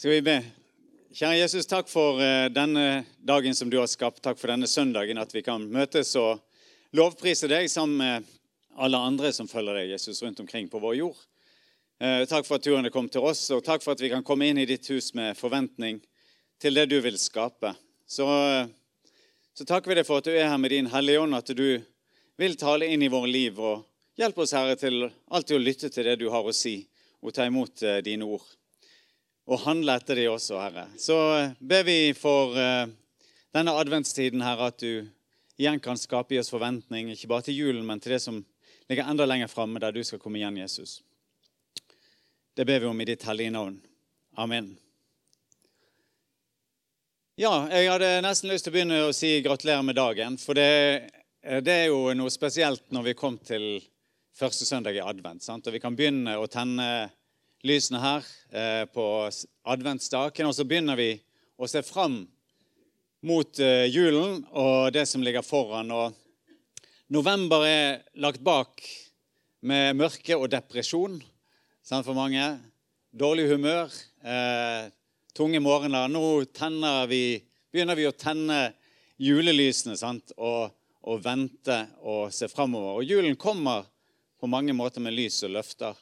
Skal vi be? Kjære Jesus, takk for eh, denne dagen som du har skapt. Takk for denne søndagen, at vi kan møtes og lovprise deg sammen med alle andre som følger deg, Jesus, rundt omkring på vår jord. Eh, takk for at turen kommet til oss, og takk for at vi kan komme inn i ditt hus med forventning til det du vil skape. Så, eh, så takker vi deg for at du er her med din Hellige Ånd, at du vil tale inn i våre liv. og Hjelp oss, Herre, til alltid å lytte til det du har å si, og ta imot dine ord og handle etter de også, Herre. Så eh, ber vi for uh, denne adventstiden, Herre, at du igjen kan skape i oss forventning, ikke bare til julen, men til det som ligger enda lenger framme, der du skal komme igjen, Jesus. Det ber vi om i ditt hellige navn. Amen. Ja, jeg hadde nesten lyst til å begynne å si gratulerer med dagen. For det, eh, det er jo noe spesielt når vi kom til første søndag i advent. Sant? Og vi kan begynne å tenne lysene her eh, på adventsdagen. Og så begynner vi å se fram mot eh, julen og det som ligger foran. Og november er lagt bak med mørke og depresjon sant, for mange. Dårlig humør, eh, tunge morgener. Nå vi, begynner vi å tenne julelysene sant, og, og vente og se framover. Og julen kommer på mange måter med lys og løfter.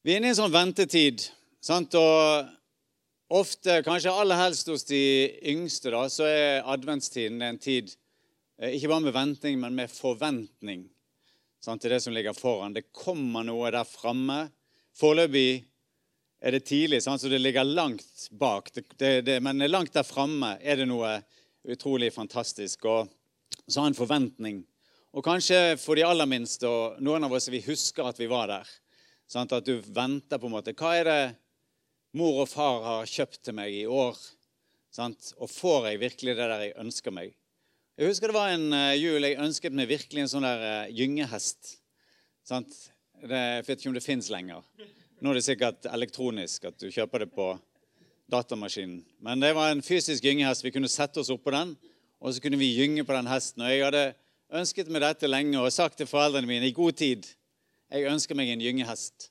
Vi er inne i en sånn ventetid. Sant? Og ofte, kanskje aller helst hos de yngste, da, så er adventstiden en tid eh, ikke bare med venting, men med forventning sant, til det som ligger foran. Det kommer noe der framme. Foreløpig er det tidlig, sant, så det ligger langt bak. Det, det, det, men langt der framme er det noe utrolig fantastisk. Og så ha en forventning. Og kanskje for de aller minste, og noen av oss vi husker at vi var der. Sant? At du venter på en måte. Hva er det mor og far har kjøpt til meg i år? Sant? Og får jeg virkelig det der jeg ønsker meg? Jeg husker det var en uh, jul jeg ønsket meg virkelig en sånn der uh, gyngehest. Sant? Jeg vet ikke om det fins lenger. Nå er det sikkert elektronisk at du kjøper det på datamaskinen. Men det var en fysisk gyngehest. Vi kunne sette oss oppå den, og så kunne vi gynge på den hesten. Og jeg hadde ønsket meg dette lenge og sagt til foreldrene mine i god tid jeg ønsker meg en gyngehest.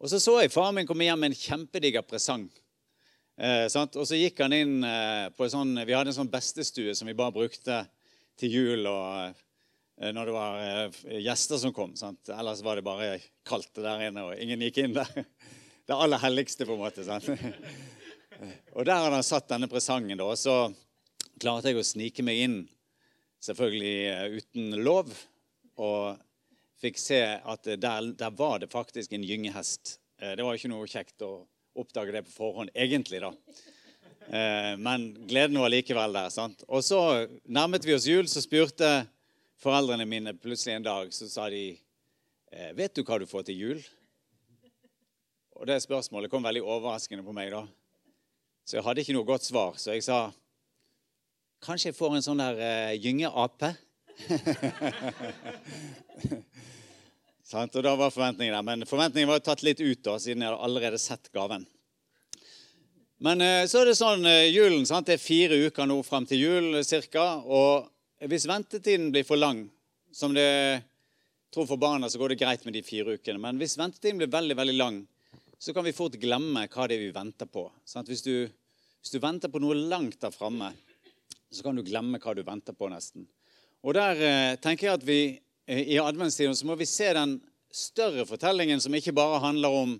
Og så så jeg faren min komme hjem med en kjempediger presang. Eh, og så gikk han inn eh, på en sånn Vi hadde en sånn bestestue som vi bare brukte til jul og eh, når det var eh, gjester som kom. Sant? Ellers var det bare kaldt der inne, og ingen gikk inn der. Det aller helligste, på en måte. Sant? og der hadde han satt denne presangen, da. Og så klarte jeg å snike meg inn, selvfølgelig eh, uten lov. Og fikk se at der, der var det faktisk en gyngehest. Eh, det var ikke noe kjekt å oppdage det på forhånd, egentlig, da. Eh, men gleden var likevel der. sant? Og så nærmet vi oss jul, så spurte foreldrene mine plutselig en dag så sa de, eh, 'Vet du hva du får til jul?' Og det spørsmålet kom veldig overraskende på meg. da. Så jeg hadde ikke noe godt svar. Så jeg sa kanskje jeg får en sånn der gyngeape. og da var forventningen der. Men forventningen var tatt litt ut, da, siden jeg hadde allerede sett gaven. Men eh, så er det sånn eh, julen, sant? Det er fire uker nå fram til jul ca. Og hvis ventetiden blir for lang, som det tror for barna, så går det greit med de fire ukene. Men hvis ventetiden blir veldig veldig lang, så kan vi fort glemme hva det er vi venter på. Hvis du, hvis, du, venter på noe langt der framme, så kan du glemme hva du venter på, nesten. Og der eh, tenker jeg at vi i adventstiden så må vi se den større fortellingen som ikke bare handler om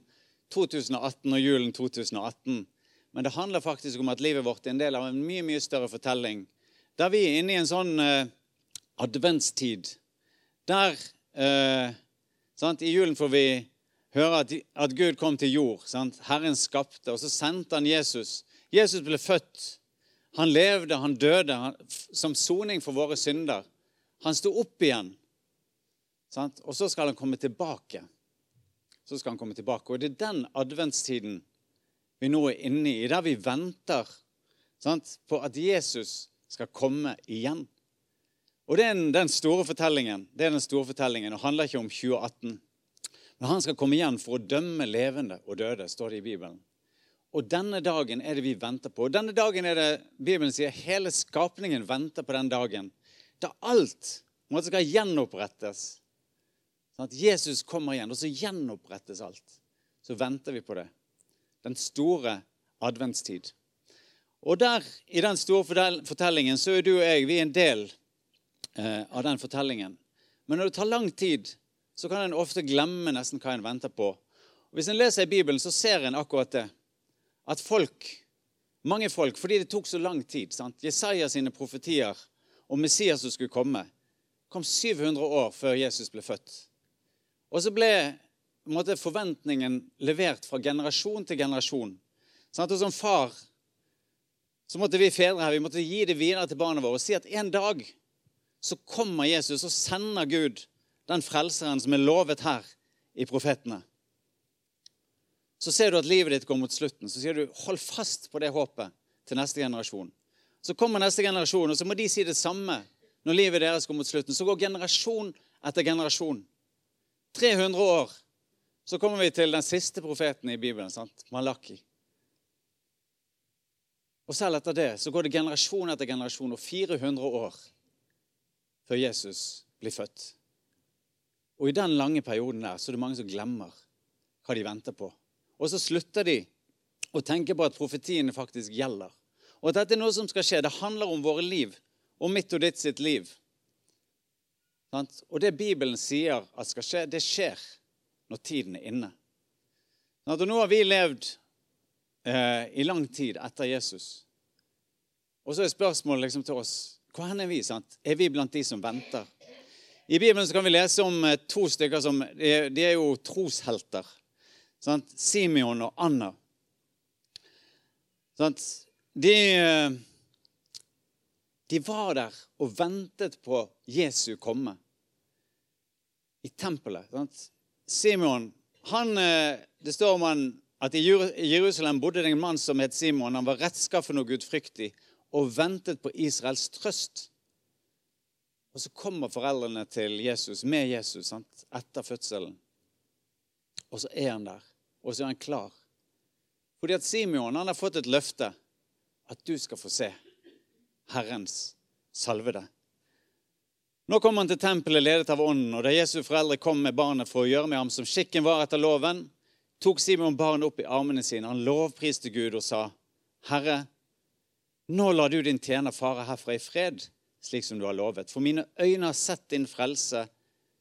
2018 og julen 2018. Men det handler faktisk om at livet vårt er en del av en mye mye større fortelling. Der vi er inne i en sånn eh, adventstid. Der eh, sant, I julen får vi høre at, at Gud kom til jord. Sant? Herren skapte, og så sendte han Jesus. Jesus ble født. Han levde, han døde han, som soning for våre synder. Han sto opp igjen. Sant? Og så skal han komme tilbake. Så skal han komme tilbake. Og det er den adventstiden vi nå er inne i, der vi venter sant? på at Jesus skal komme igjen. Og det er den store fortellingen. Det er den store fortellingen, og handler ikke om 2018. Men han skal komme igjen for å dømme levende og døde, står det i Bibelen. Og denne dagen er det vi venter på. Og denne dagen er det Bibelen sier hele skapningen venter på den dagen da alt måtte skal gjenopprettes Sånn at Jesus kommer igjen, og så gjenopprettes alt. Så venter vi på det. Den store adventstid. Og der, i den store fortellingen så er du og jeg vi er en del eh, av den fortellingen. Men når det tar lang tid, så kan en ofte glemme nesten hva en venter på. Og hvis en leser i Bibelen, så ser en akkurat det. At folk, mange folk, fordi det tok så lang tid sant? Jesaja sine profetier om Messias som skulle komme, kom 700 år før Jesus ble født. Og så ble måte, forventningen levert fra generasjon til generasjon. Sånn Og som far så måtte vi fedre her, vi måtte gi det videre til barna våre og si at en dag så kommer Jesus og sender Gud den frelseren som er lovet her i profetene. Så ser du at livet ditt går mot slutten. Så sier du 'hold fast på det håpet' til neste generasjon. Så kommer neste generasjon, og så må de si det samme når livet deres går mot slutten. Så går generasjon etter generasjon. 300 år. Så kommer vi til den siste profeten i Bibelen, sant? Malaki. Og selv etter det så går det generasjon etter generasjon og 400 år før Jesus blir født. Og i den lange perioden der så er det mange som glemmer hva de venter på. Og så slutter de å tenke på at profetiene faktisk gjelder. Og at dette er noe som skal skje. Det handler om våre liv. Om mitt og ditt sitt liv. Og det Bibelen sier at skal skje, det skjer når tiden er inne. Og nå har vi levd eh, i lang tid etter Jesus. Og så er spørsmålet liksom til oss hvor er vi? sant? Er vi blant de som venter? I Bibelen så kan vi lese om eh, to stykker som de er jo troshelter. Sant? Simeon og Anna. Sant? De, eh, de var der og ventet på Jesu komme i tempelet. Sant? Simeon han, eh, Det står om han at i Jerusalem bodde det en mann som het Simon. Han var rettskaffen og gudfryktig og ventet på Israels trøst. Og så kommer foreldrene til Jesus med Jesus sant? etter fødselen. Og så er han der, og så er han klar. Fordi at Simeon han har fått et løfte at du skal få se Herrens salvede. Nå kom han til tempelet ledet av ånden, og da Jesu foreldre kom med barnet for å gjøre med ham som skikken var etter loven, tok Simon barnet opp i armene sine. Han lovpriste Gud og sa, 'Herre, nå lar du din tjener fare herfra i fred, slik som du har lovet.' 'For mine øyne har sett din frelse,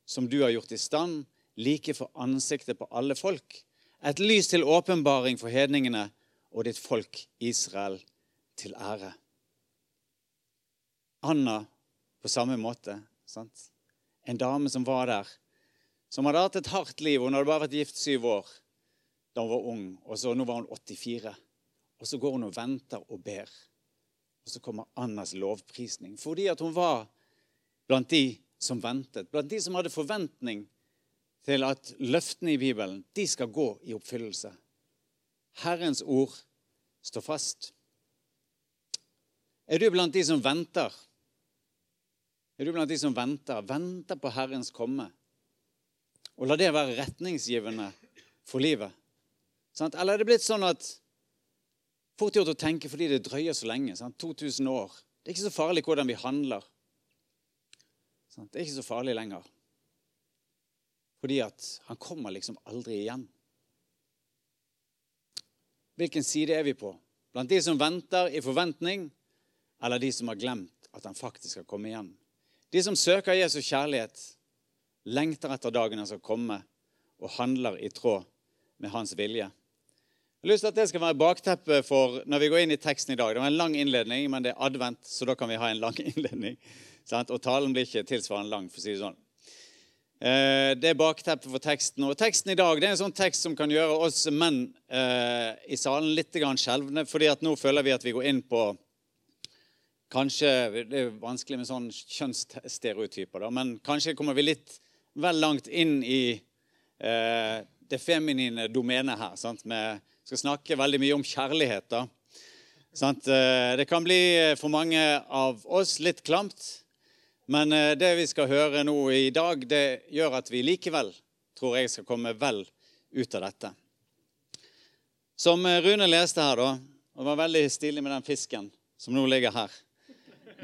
som du har gjort i stand, like for ansiktet på alle folk.' 'Et lys til åpenbaring for hedningene og ditt folk Israel til ære.' Anna på samme måte. Sant? En dame som var der, som hadde hatt et hardt liv. Hun hadde bare vært gift syv år da hun var ung, og så nå var hun 84. Og så går hun og venter og ber. Og så kommer Annas lovprisning. Fordi at hun var blant de som ventet, blant de som hadde forventning til at løftene i Bibelen de skal gå i oppfyllelse. Herrens ord står fast. Er du blant de som venter? Er du blant de som venter? Venter på Herrens komme? Og la det være retningsgivende for livet. Eller er det blitt sånn at Fort gjort å tenke fordi det drøyer så lenge. Sant? 2000 år. Det er ikke så farlig hvordan vi handler. Sant? Det er ikke så farlig lenger. Fordi at han kommer liksom aldri igjen. Hvilken side er vi på? Blant de som venter i forventning, eller de som har glemt at han faktisk skal komme igjen? De som søker Jesus kjærlighet, lengter etter dagen han skal komme, og handler i tråd med hans vilje. Jeg har lyst til at det skal være bakteppet for når vi går inn i teksten i dag. Det var en lang innledning, men det er advent, så da kan vi ha en lang innledning. Sant? Og talen blir ikke tilsvarende lang, for å si det sånn. Eh, det er bakteppet for teksten. Og teksten i dag det er en sånn tekst som kan gjøre oss menn eh, i salen litt skjelvne, fordi at nå føler vi at vi går inn på Kanskje Det er vanskelig med sånne kjønnsstereotyper, men kanskje kommer vi litt vel langt inn i eh, det feminine domenet her. Sant? Vi skal snakke veldig mye om kjærlighet. da. Sant? det kan bli eh, for mange av oss litt klamt. Men eh, det vi skal høre nå i dag, det gjør at vi likevel tror jeg skal komme vel ut av dette. Som Rune leste her, da, det var veldig stilig med den fisken som nå ligger her.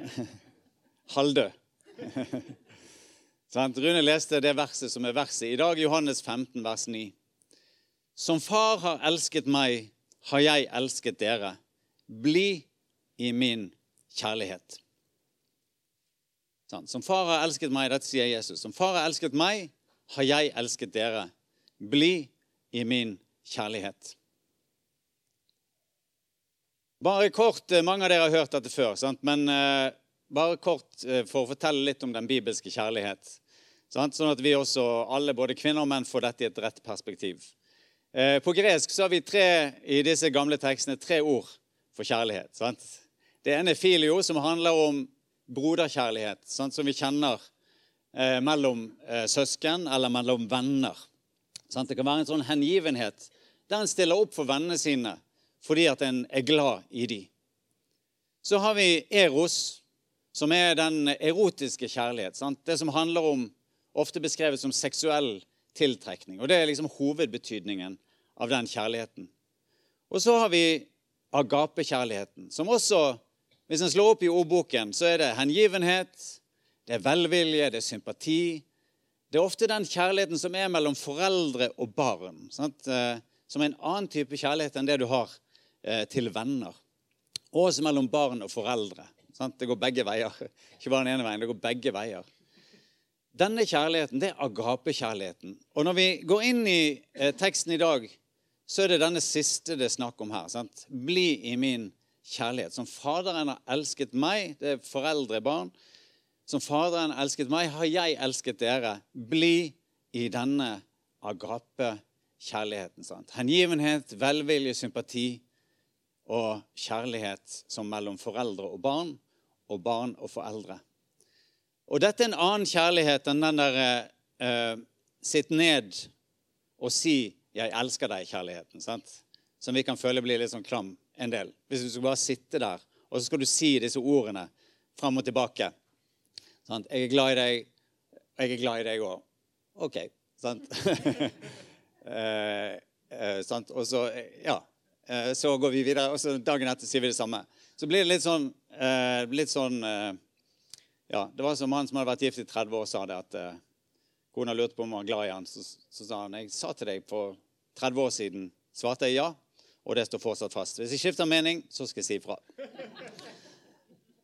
Halvdød. Rune leste det verset som er verset i dag, Johannes 15, vers 9. Som far har elsket meg, har jeg elsket dere. Bli i min kjærlighet. Som far har elsket meg, dette sier Jesus. Som far har elsket meg, har jeg elsket dere. Bli i min kjærlighet. Bare kort, eh, Mange av dere har hørt dette før, sant? men uh, bare kort uh, for å fortelle litt om den bibelske kjærlighet. Sant? Sånn at vi også, alle, både kvinner og menn, får dette i et rett perspektiv. Uh, på gresk så har vi tre, i disse gamle tekstene tre ord for kjærlighet. Sant? Det ene er filio, som handler om broderkjærlighet, sant? som vi kjenner mellom søsken eller mellom venner. Sant? Det kan være en sånn hengivenhet der en stiller opp for vennene sine fordi at en er glad i de. Så har vi eros, som er den erotiske kjærlighet. Sant? Det som handler om, ofte beskrevet som seksuell tiltrekning. Og Det er liksom hovedbetydningen av den kjærligheten. Og så har vi agapekjærligheten, som også, hvis en slår opp i ordboken, så er det hengivenhet, det er velvilje, det er sympati. Det er ofte den kjærligheten som er mellom foreldre og barn. Sant? Eh, som er en annen type kjærlighet enn det du har til venner. Og også mellom barn og foreldre. Sant? Det går begge veier. Ikke bare den ene veien, det går begge veier. Denne kjærligheten, det er agapekjærligheten. Og når vi går inn i eh, teksten i dag, så er det denne siste det er snakk om her. Sant? Bli i min kjærlighet. Som Faderen har elsket meg, det er foreldre, barn. Som Faderen har elsket meg, har jeg elsket dere. Bli i denne agapekjærligheten. Hengivenhet, velvilje, sympati og kjærlighet som mellom foreldre og barn, og barn og foreldre. Og dette er en annen kjærlighet enn den der eh, sitt ned og si 'jeg elsker deg'-kjærligheten. Som vi kan føle blir litt sånn klam en del. Hvis du skal bare sitte der, og så skal du si disse ordene fram og tilbake. Sant? 'Jeg er glad i deg. Jeg er glad i deg òg.' OK. Sant? eh, eh, sant? Og så Ja. Eh, så går vi videre, og så dagen etter sier vi det samme. Så blir det litt sånn, eh, litt sånn eh, ja, Det var som han som hadde vært gift i 30 år, sa det at kona lurte på om han var glad i han. Så, så, sa han jeg sa til deg for 30 år siden, svarte jeg ja, og det står fortsatt fast. Hvis jeg skifter mening, så skal jeg si ifra.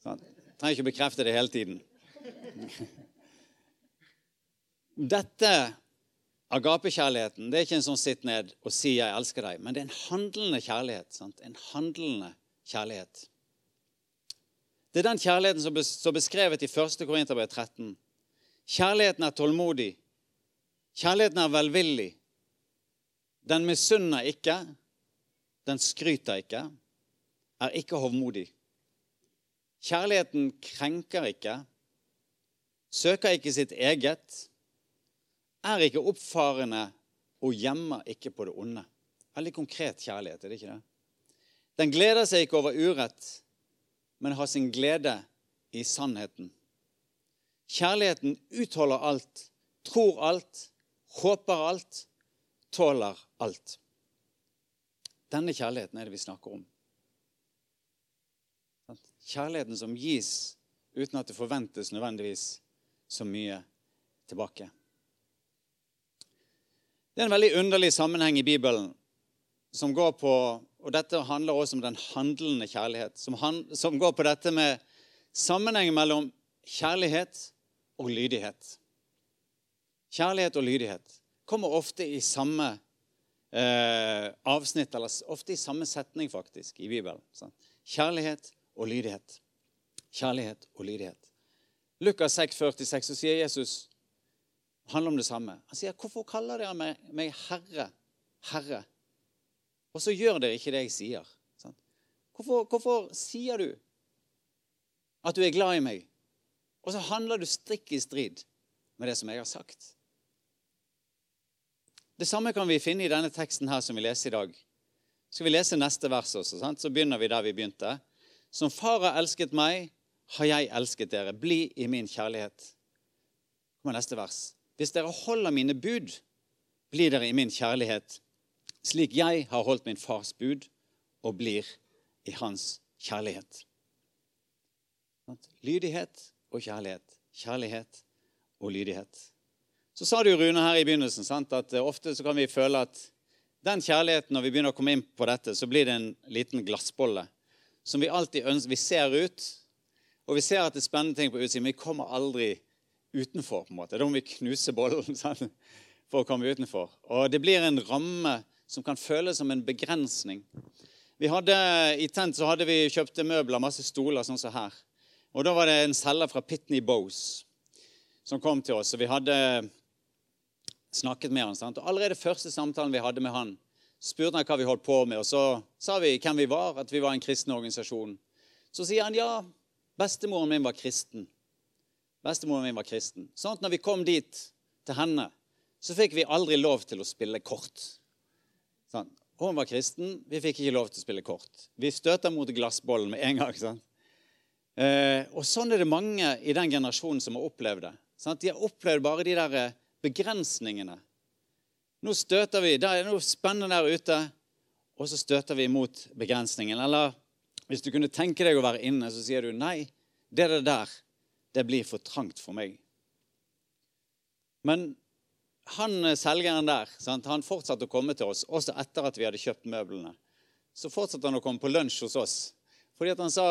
Sånn. Trenger ikke bekrefte det hele tiden. Dette Agapekjærligheten det er ikke en sånn sitt ned og si 'jeg elsker deg', men det er en handlende kjærlighet. Sant? En handlende kjærlighet. Det er den kjærligheten som er beskrevet i 1. Korinterbrev 13. Kjærligheten er tålmodig. Kjærligheten er velvillig. Den misunner ikke. Den skryter ikke. Er ikke hovmodig. Kjærligheten krenker ikke. Søker ikke sitt eget er ikke oppfarende og gjemmer ikke på det onde. Veldig konkret kjærlighet, er det ikke det? Den gleder seg ikke over urett, men har sin glede i sannheten. Kjærligheten utholder alt, tror alt, håper alt, tåler alt. Denne kjærligheten er det vi snakker om. Kjærligheten som gis uten at det forventes nødvendigvis så mye tilbake. Det er en veldig underlig sammenheng i Bibelen som går på Og dette handler også om den handlende kjærlighet. Som, han, som går på dette med sammenhengen mellom kjærlighet og lydighet. Kjærlighet og lydighet kommer ofte i samme eh, avsnitt, eller ofte i samme setning, faktisk, i Bibelen. Sant? Kjærlighet og lydighet. Kjærlighet og lydighet. Lukas 6, 46, så sier Jesus handler om det samme. Han sier, 'Hvorfor kaller dere meg, meg Herre, Herre?' Og så gjør dere ikke det jeg sier. Hvorfor, hvorfor, sier du at du er glad i meg, og så handler du strikk i strid med det som jeg har sagt? Det samme kan vi finne i denne teksten her som vi leser i dag. Skal vi lese neste vers også? Sant? Så begynner vi der vi begynte. Som far har elsket meg, har jeg elsket dere. Bli i min kjærlighet. Kommer neste vers. Hvis dere holder mine bud, blir dere i min kjærlighet, slik jeg har holdt min fars bud og blir i hans kjærlighet. Lydighet og kjærlighet. Kjærlighet og lydighet. Så sa du, Rune, her i begynnelsen sant, at ofte så kan vi føle at den kjærligheten, når vi begynner å komme inn på dette, så blir det en liten glassbolle som vi alltid ønsker. Vi ser ut, og vi ser at det er spennende ting på utsiden, men vi kommer aldri utenfor. på en måte. Da må vi knuse bollen sånn, for å komme utenfor. Og det blir en ramme som kan føles som en begrensning. Vi hadde, I Tent så hadde vi kjøpte møbler, masse stoler sånn som her. Og Da var det en selger fra Pitney Bowes som kom til oss. og Vi hadde snakket med han. Sant? Og Allerede første samtalen vi hadde med han, spurte han hva vi holdt på med. Og så sa vi hvem vi var, at vi var en kristen organisasjon. Så sier han ja, bestemoren min var kristen. Bestemoren min var kristen. Sånn at når vi kom dit til henne, så fikk vi aldri lov til å spille kort. Sånn. Hun var kristen, vi fikk ikke lov til å spille kort. Vi støter mot glassbollen med en gang. Sånn. Eh, og sånn er det mange i den generasjonen som har opplevd det. Sånn De har opplevd bare de der eh, begrensningene. Nå støter vi, Det er noe spennende der ute, og så støter vi mot begrensningen. Eller hvis du kunne tenke deg å være inne, så sier du nei, det er det der, det blir for trangt for meg. Men han eh, selgeren der sant, han fortsatte å komme til oss også etter at vi hadde kjøpt møblene. Så fortsatte han å komme på lunsj hos oss. Fordi at han sa,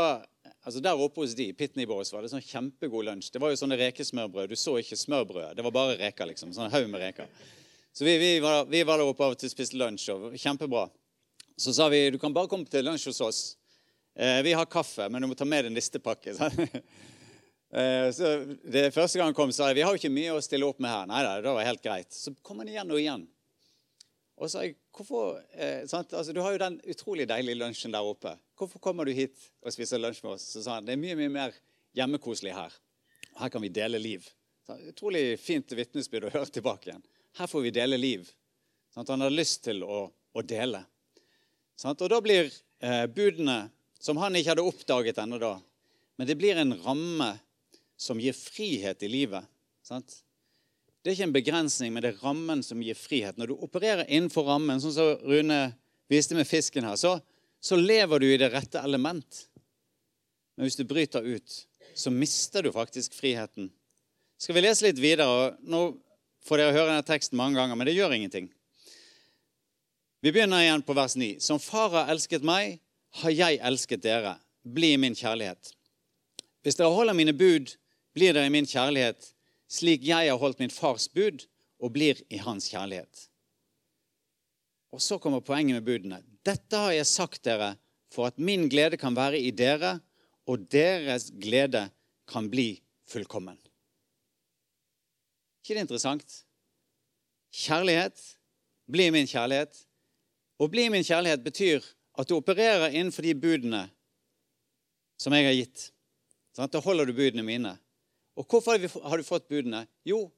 altså Der oppe hos de, Pitney Boys, var det sånn kjempegod lunsj. Det var jo sånne rekesmørbrød. Du så ikke smørbrødet. Det var bare reker. liksom, sånn haug med reker. Så vi, vi, var, vi, var, der oppe av og til og spiste lunsj. og Kjempebra. Så sa vi du kan bare komme til lunsj hos oss. Eh, vi har kaffe, men du må ta med deg nistepakke. eh, så det Første gang han kom, sa jeg vi har jo ikke mye å stille opp med her. Nei da, det var helt greit. Så kom han igjen og igjen. Og sa jeg hvorfor, eh, altså, Du har jo den utrolig deilige lunsjen der oppe. Hvorfor kommer du hit og spiser lunsj med oss? Så sa han det er mye mye mer hjemmekoselig her. Her kan vi dele liv. Så, utrolig fint vitnesbyrd å høre tilbake igjen. Her får vi dele liv. Sånn, han har lyst til å, å dele. Sånn, og da blir eh, budene, som han ikke hadde oppdaget ennå da, men det blir en ramme som gir frihet i livet. Sant? Det er ikke en begrensning, men det er rammen som gir frihet. Når du opererer innenfor rammen, sånn som Rune viste med fisken her, så, så lever du i det rette element. Men hvis du bryter ut, så mister du faktisk friheten. Skal vi lese litt videre? Nå får dere høre denne teksten mange ganger, men det gjør ingenting. Vi begynner igjen på vers 9. Som far har elsket meg, har jeg elsket dere. Bli min kjærlighet. Hvis dere holder mine bud, blir dere i min kjærlighet, slik jeg har holdt min fars bud og blir i hans kjærlighet. Og så kommer poenget med budene. Dette har jeg sagt dere for at min glede kan være i dere, og deres glede kan bli fullkommen. ikke det interessant? Kjærlighet. Bli min kjærlighet. Å bli min kjærlighet betyr at du opererer innenfor de budene som jeg har gitt. Sånn, da holder du budene mine. Og hvorfor har du fått budene? Jo,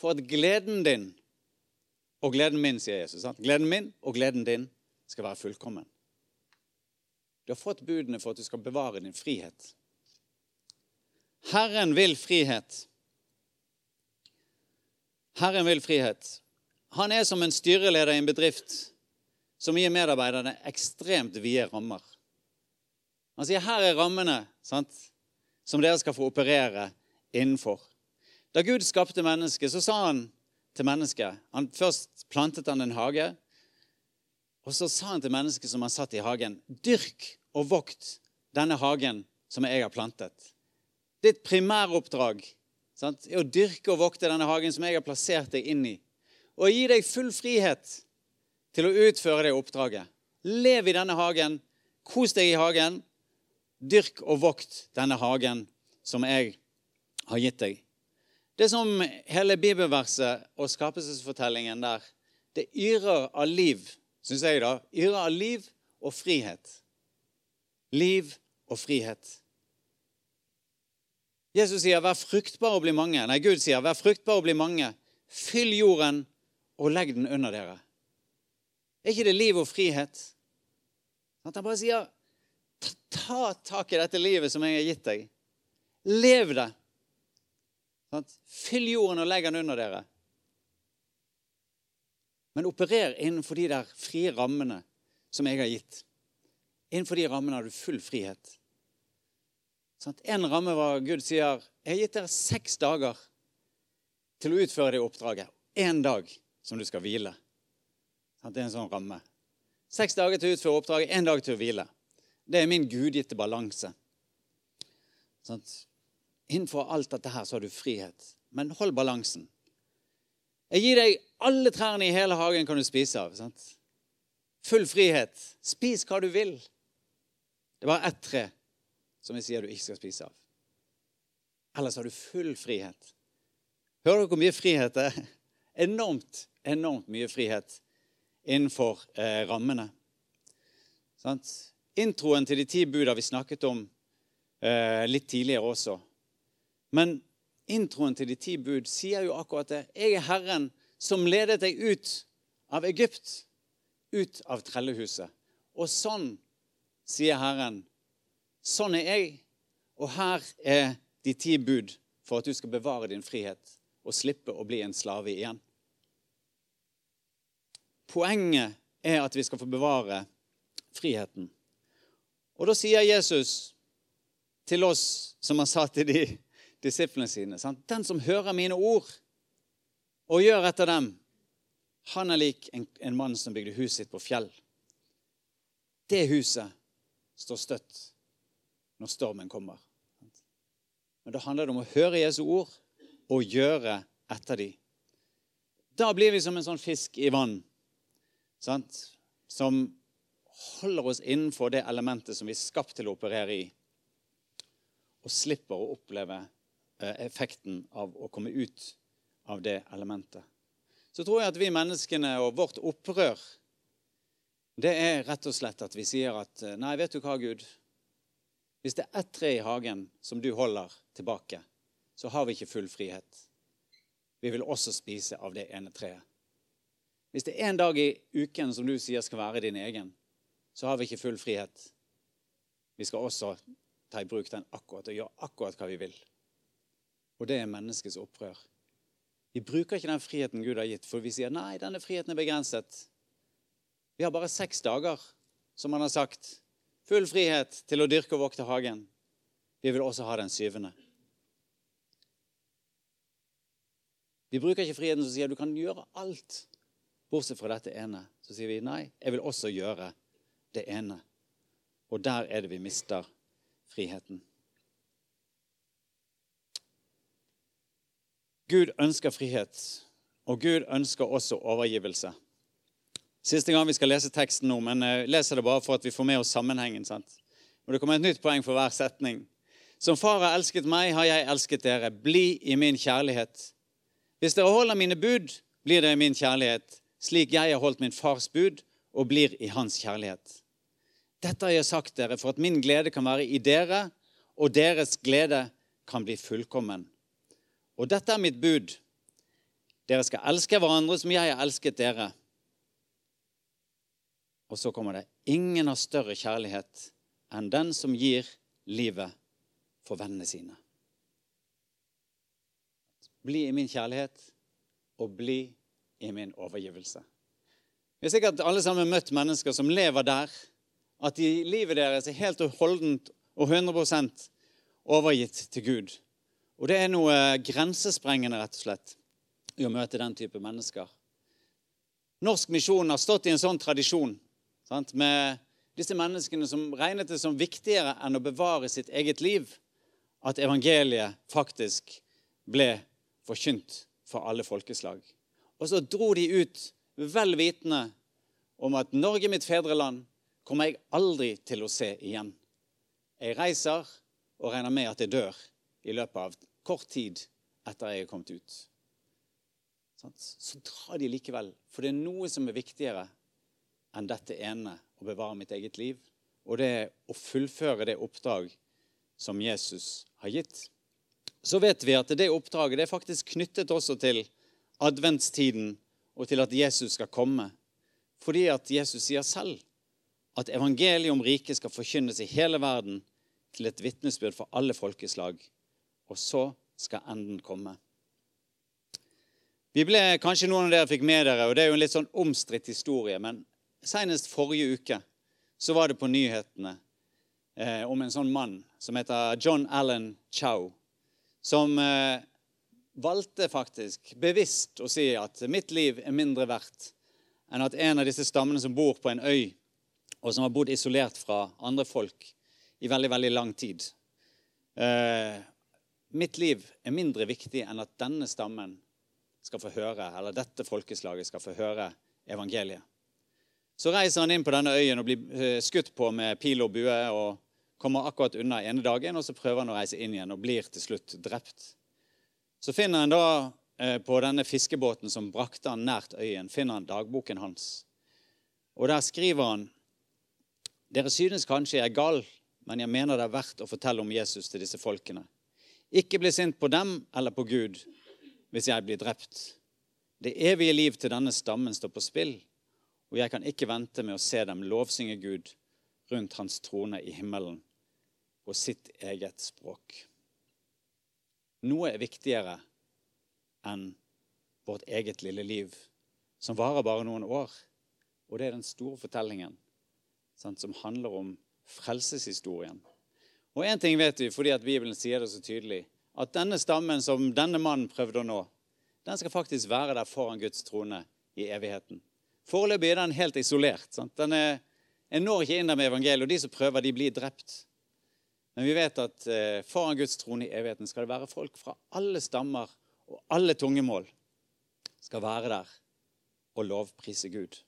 for at gleden din og gleden min, sier Jesus. Sant? Gleden min og gleden din skal være fullkommen. Du har fått budene for at du skal bevare din frihet. Herren vil frihet. Herren vil frihet. Han er som en styreleder i en bedrift som gir medarbeiderne ekstremt vide rammer. Han sier her er rammene sant, som dere skal få operere innenfor. Da Gud skapte mennesket, så sa han til mennesket han Først plantet han en hage, og så sa han til mennesket som han satt i hagen, dyrk og vokt denne hagen som jeg har plantet. Ditt primæroppdrag sant, er å dyrke og vokte denne hagen som jeg har plassert deg inn i. Og gi deg full frihet til å utføre det oppdraget. Lev i denne hagen, kos deg i hagen, dyrk og vokt denne hagen som jeg har gitt deg. Det som hele bibelverset og skapelsesfortellingen der, det yrer av liv, syns jeg, da. Yrer av liv og frihet. Liv og frihet. Jesus sier 'vær fruktbar og bli mange'. Nei, Gud sier 'vær fruktbar og bli mange'. Fyll jorden og legg den under dere. Er ikke det liv og frihet? Han bare sier ta tak i dette livet som jeg har gitt deg. Lev det. Fyll jorden og legg den under dere. Men operer innenfor de der frie rammene som jeg har gitt. Innenfor de rammene har du full frihet. En ramme var Gud sier jeg har gitt dere seks dager til å utføre det oppdraget. Én dag som du skal hvile. Det er en sånn ramme. Seks dager til å utføre oppdraget, én dag til å hvile. Det er min gudgitte balanse. Sånn. Innenfor alt dette her så har du frihet. Men hold balansen. Jeg gir deg alle trærne i hele hagen kan du spise av. Sant? Full frihet. Spis hva du vil. Det er bare ett tre som jeg sier du ikke skal spise av. Ellers har du full frihet. Hører dere hvor mye frihet det er? Enormt, enormt mye frihet innenfor eh, rammene. Sant? Introen til de ti bud har vi snakket om eh, litt tidligere også. Men introen til de ti bud sier jo akkurat det. Jeg er Herren som ledet deg ut av Egypt, ut av trellehuset. Og sånn, sier Herren, sånn er jeg. Og her er de ti bud for at du skal bevare din frihet og slippe å bli en slave igjen. Poenget er at vi skal få bevare friheten. Og da sier Jesus til oss, som har sagt til de disiplene sine sant? Den som hører mine ord og gjør etter dem, han er lik en, en mann som bygde huset sitt på fjell. Det huset står støtt når stormen kommer. Men da handler det om å høre Jesu ord og gjøre etter dem. Da blir vi som en sånn fisk i vann sant? som holder oss innenfor det elementet som vi er skapt til å operere i, og slipper å oppleve effekten av å komme ut av det elementet. Så tror jeg at vi menneskene og vårt opprør det er rett og slett at vi sier at eh, Nei, vet du hva, Gud? Hvis det er ett tre i hagen som du holder tilbake, så har vi ikke full frihet. Vi vil også spise av det ene treet. Hvis det er en dag i uken som du sier skal være din egen, så har vi ikke full frihet. Vi skal også ta i bruk den akkurat og gjøre akkurat hva vi vil. Og det er menneskets opprør. Vi bruker ikke den friheten Gud har gitt, for vi sier nei, denne friheten er begrenset. Vi har bare seks dager, som han har sagt. Full frihet til å dyrke og vokte hagen. Vi vil også ha den syvende. Vi bruker ikke friheten som sier du kan gjøre alt, bortsett fra dette ene. Så sier vi nei, jeg vil også gjøre det ene. Og der er det vi mister friheten. Gud ønsker frihet, og Gud ønsker også overgivelse. Siste gang vi skal lese teksten nå, men jeg leser det bare for at vi får med oss sammenhengen. sant? Og Det kommer et nytt poeng for hver setning. Som far har elsket meg, har jeg elsket dere. Bli i min kjærlighet. Hvis dere holder mine bud, blir dere i min kjærlighet, slik jeg har holdt min fars bud og blir i hans kjærlighet. Dette har jeg sagt dere for at min glede kan være i dere, og deres glede kan bli fullkommen. Og dette er mitt bud. Dere skal elske hverandre som jeg har elsket dere. Og så kommer det ingen har større kjærlighet enn den som gir livet for vennene sine. Bli i min kjærlighet og bli i min overgivelse. Vi har sikkert alle sammen møtt mennesker som lever der at de, livet deres er helt og holdent og 100% overgitt til Gud. Og det er noe grensesprengende, rett og slett, i å møte den type mennesker. Norsk misjon har stått i en sånn tradisjon Sant? Med disse menneskene som regnet det som viktigere enn å bevare sitt eget liv, at evangeliet faktisk ble forkynt for alle folkeslag. Og så dro de ut vel vitende om at Norge, mitt fedreland, kommer jeg aldri til å se igjen. Jeg reiser og regner med at jeg dør i løpet av kort tid etter jeg er kommet ut. Så drar de likevel, for det er noe som er viktigere enn dette ene å bevare mitt eget liv. Og det er å fullføre det oppdrag som Jesus har gitt. Så vet vi at det oppdraget det er faktisk knyttet også til adventstiden og til at Jesus skal komme. Fordi at Jesus sier selv at evangeliet om riket skal forkynnes i hele verden til et vitnesbyrd for alle folkeslag. Og så skal enden komme. Vi ble, Kanskje noen av dere fikk med dere, og det er jo en litt sånn omstridt historie, men Senest forrige uke så var det på nyhetene eh, om en sånn mann som heter John Allen Chow, som eh, valgte faktisk bevisst å si at mitt liv er mindre verdt enn at en av disse stammene som bor på en øy, og som har bodd isolert fra andre folk i veldig, veldig lang tid eh, Mitt liv er mindre viktig enn at denne stammen skal få høre, eller dette folkeslaget skal få høre evangeliet. Så reiser han inn på denne øyen og blir eh, skutt på med pil og bue og kommer akkurat unna ene dagen, og så prøver han å reise inn igjen og blir til slutt drept. Så finner han da eh, på denne fiskebåten som brakte han nært øyen, finner han dagboken hans. Og der skriver han Dere synes kanskje jeg er gal, men jeg mener det er verdt å fortelle om Jesus til disse folkene. Ikke bli sint på dem eller på Gud hvis jeg blir drept. Det evige liv til denne stammen står på spill, og jeg kan ikke vente med å se dem lovsynge Gud rundt hans trone i himmelen på sitt eget språk. Noe er viktigere enn vårt eget lille liv, som varer bare noen år. Og det er den store fortellingen sant, som handler om frelseshistorien. Og én ting vet vi fordi at Bibelen sier det så tydelig, at denne stammen som denne mannen prøvde å nå, den skal faktisk være der foran Guds trone i evigheten. Foreløpig er den helt isolert. Sant? Den er, jeg når ikke inn der med evangeliet, og de som prøver, de blir drept. Men vi vet at eh, foran Guds trone i evigheten skal det være folk fra alle stammer og alle tungemål skal være der og lovprise Gud.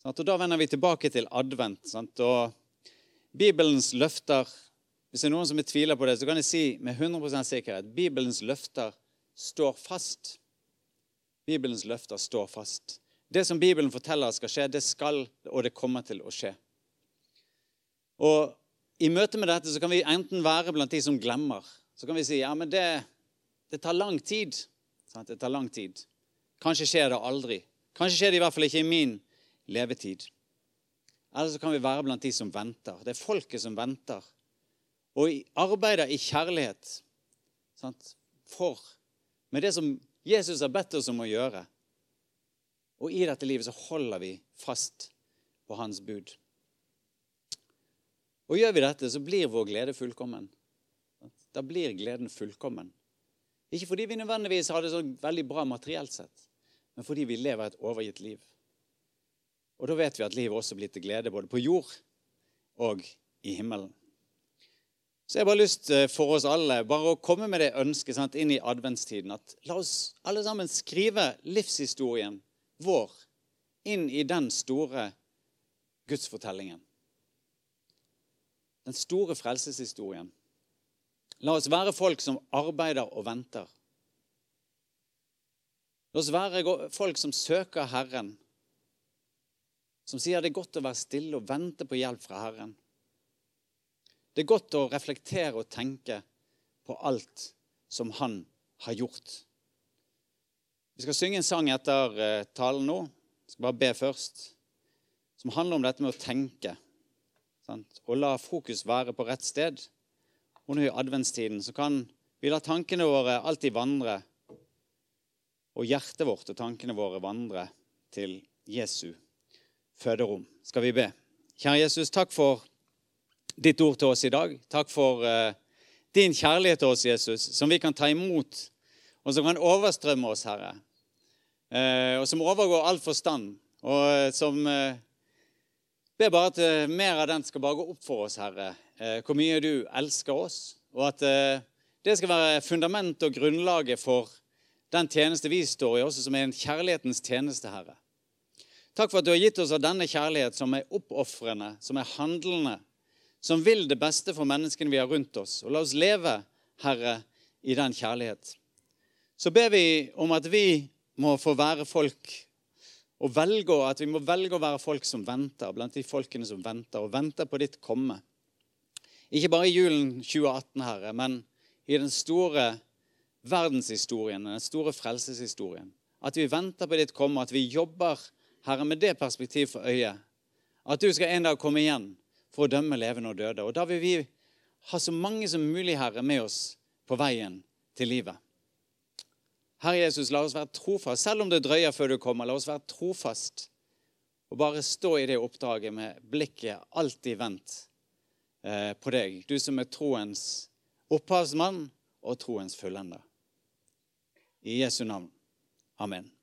Sånn, og Da vender vi tilbake til advent. Sant? og Bibelens løfter Hvis det er noen som tviler på det, så kan jeg si med 100% sikkerhet Bibelens løfter står fast. Bibelens løfter står fast. Det som Bibelen forteller skal skje, det skal og det kommer til å skje. Og I møte med dette så kan vi enten være blant de som glemmer. Så kan vi si ja, men det, det tar lang tid. Det tar lang tid. Kanskje skjer det aldri. Kanskje skjer det i hvert fall ikke i min levetid. Eller så kan vi være blant de som venter. Det er folket som venter. Og arbeider i kjærlighet sant? for med det som Jesus har bedt oss om å gjøre. Og i dette livet så holder vi fast på hans bud. Og gjør vi dette, så blir vår glede fullkommen. Da blir gleden fullkommen. Ikke fordi vi nødvendigvis har det så veldig bra materielt sett, men fordi vi lever et overgitt liv. Og da vet vi at livet også blir til glede både på jord og i himmelen. Så jeg har bare lyst eh, for oss alle bare å komme med det ønsket sant, inn i adventstiden. At la oss alle sammen skrive livshistorien vår inn i den store gudsfortellingen. Den store frelseshistorien. La oss være folk som arbeider og venter. La oss være folk som søker Herren, som sier det er godt å være stille og vente på hjelp fra Herren. Det er godt å reflektere og tenke på alt som Han har gjort. Vi skal synge en sang etter eh, talen nå. Jeg skal bare be først. Som handler om dette med å tenke. Sant? Og la fokus være på rett sted. Og nå i adventstiden så kan vi la tankene våre alltid vandre. Og hjertet vårt og tankene våre vandre til Jesu føderom. Skal vi be. Kjære Jesus, takk for ditt ord til oss i dag. Takk for uh, din kjærlighet til oss, Jesus, som vi kan ta imot, og som kan overstrømme oss, Herre. Uh, og som overgår all forstand, og uh, som ber bare at mer av den skal bare gå opp for oss, Herre, hvor mye du elsker oss, og at det skal være fundamentet og grunnlaget for den tjeneste vi står i, også som er en kjærlighetens tjeneste, Herre. Takk for at du har gitt oss av denne kjærlighet som er oppofrende, som er handlende, som vil det beste for menneskene vi har rundt oss. Og la oss leve, Herre, i den kjærlighet. Så ber vi om at vi må få være folk og velge, at vi må velge å være folk som venter, blant de folkene som venter, og venter på ditt komme. Ikke bare i julen 2018, Herre, men i den store verdenshistorien, den store frelseshistorien. At vi venter på ditt komme, at vi jobber, Herre, med det perspektiv for øyet. At du skal en dag komme igjen for å dømme levende og døde. Og da vil vi ha så mange som mulig, Herre, med oss på veien til livet. Herre Jesus, la oss være trofast. Selv om det drøyer før du kommer, la oss være trofast. Og bare stå i det oppdraget med blikket alltid vendt eh, på deg. Du som er troens opphavsmann og troens fullender. I Jesu navn. Amen.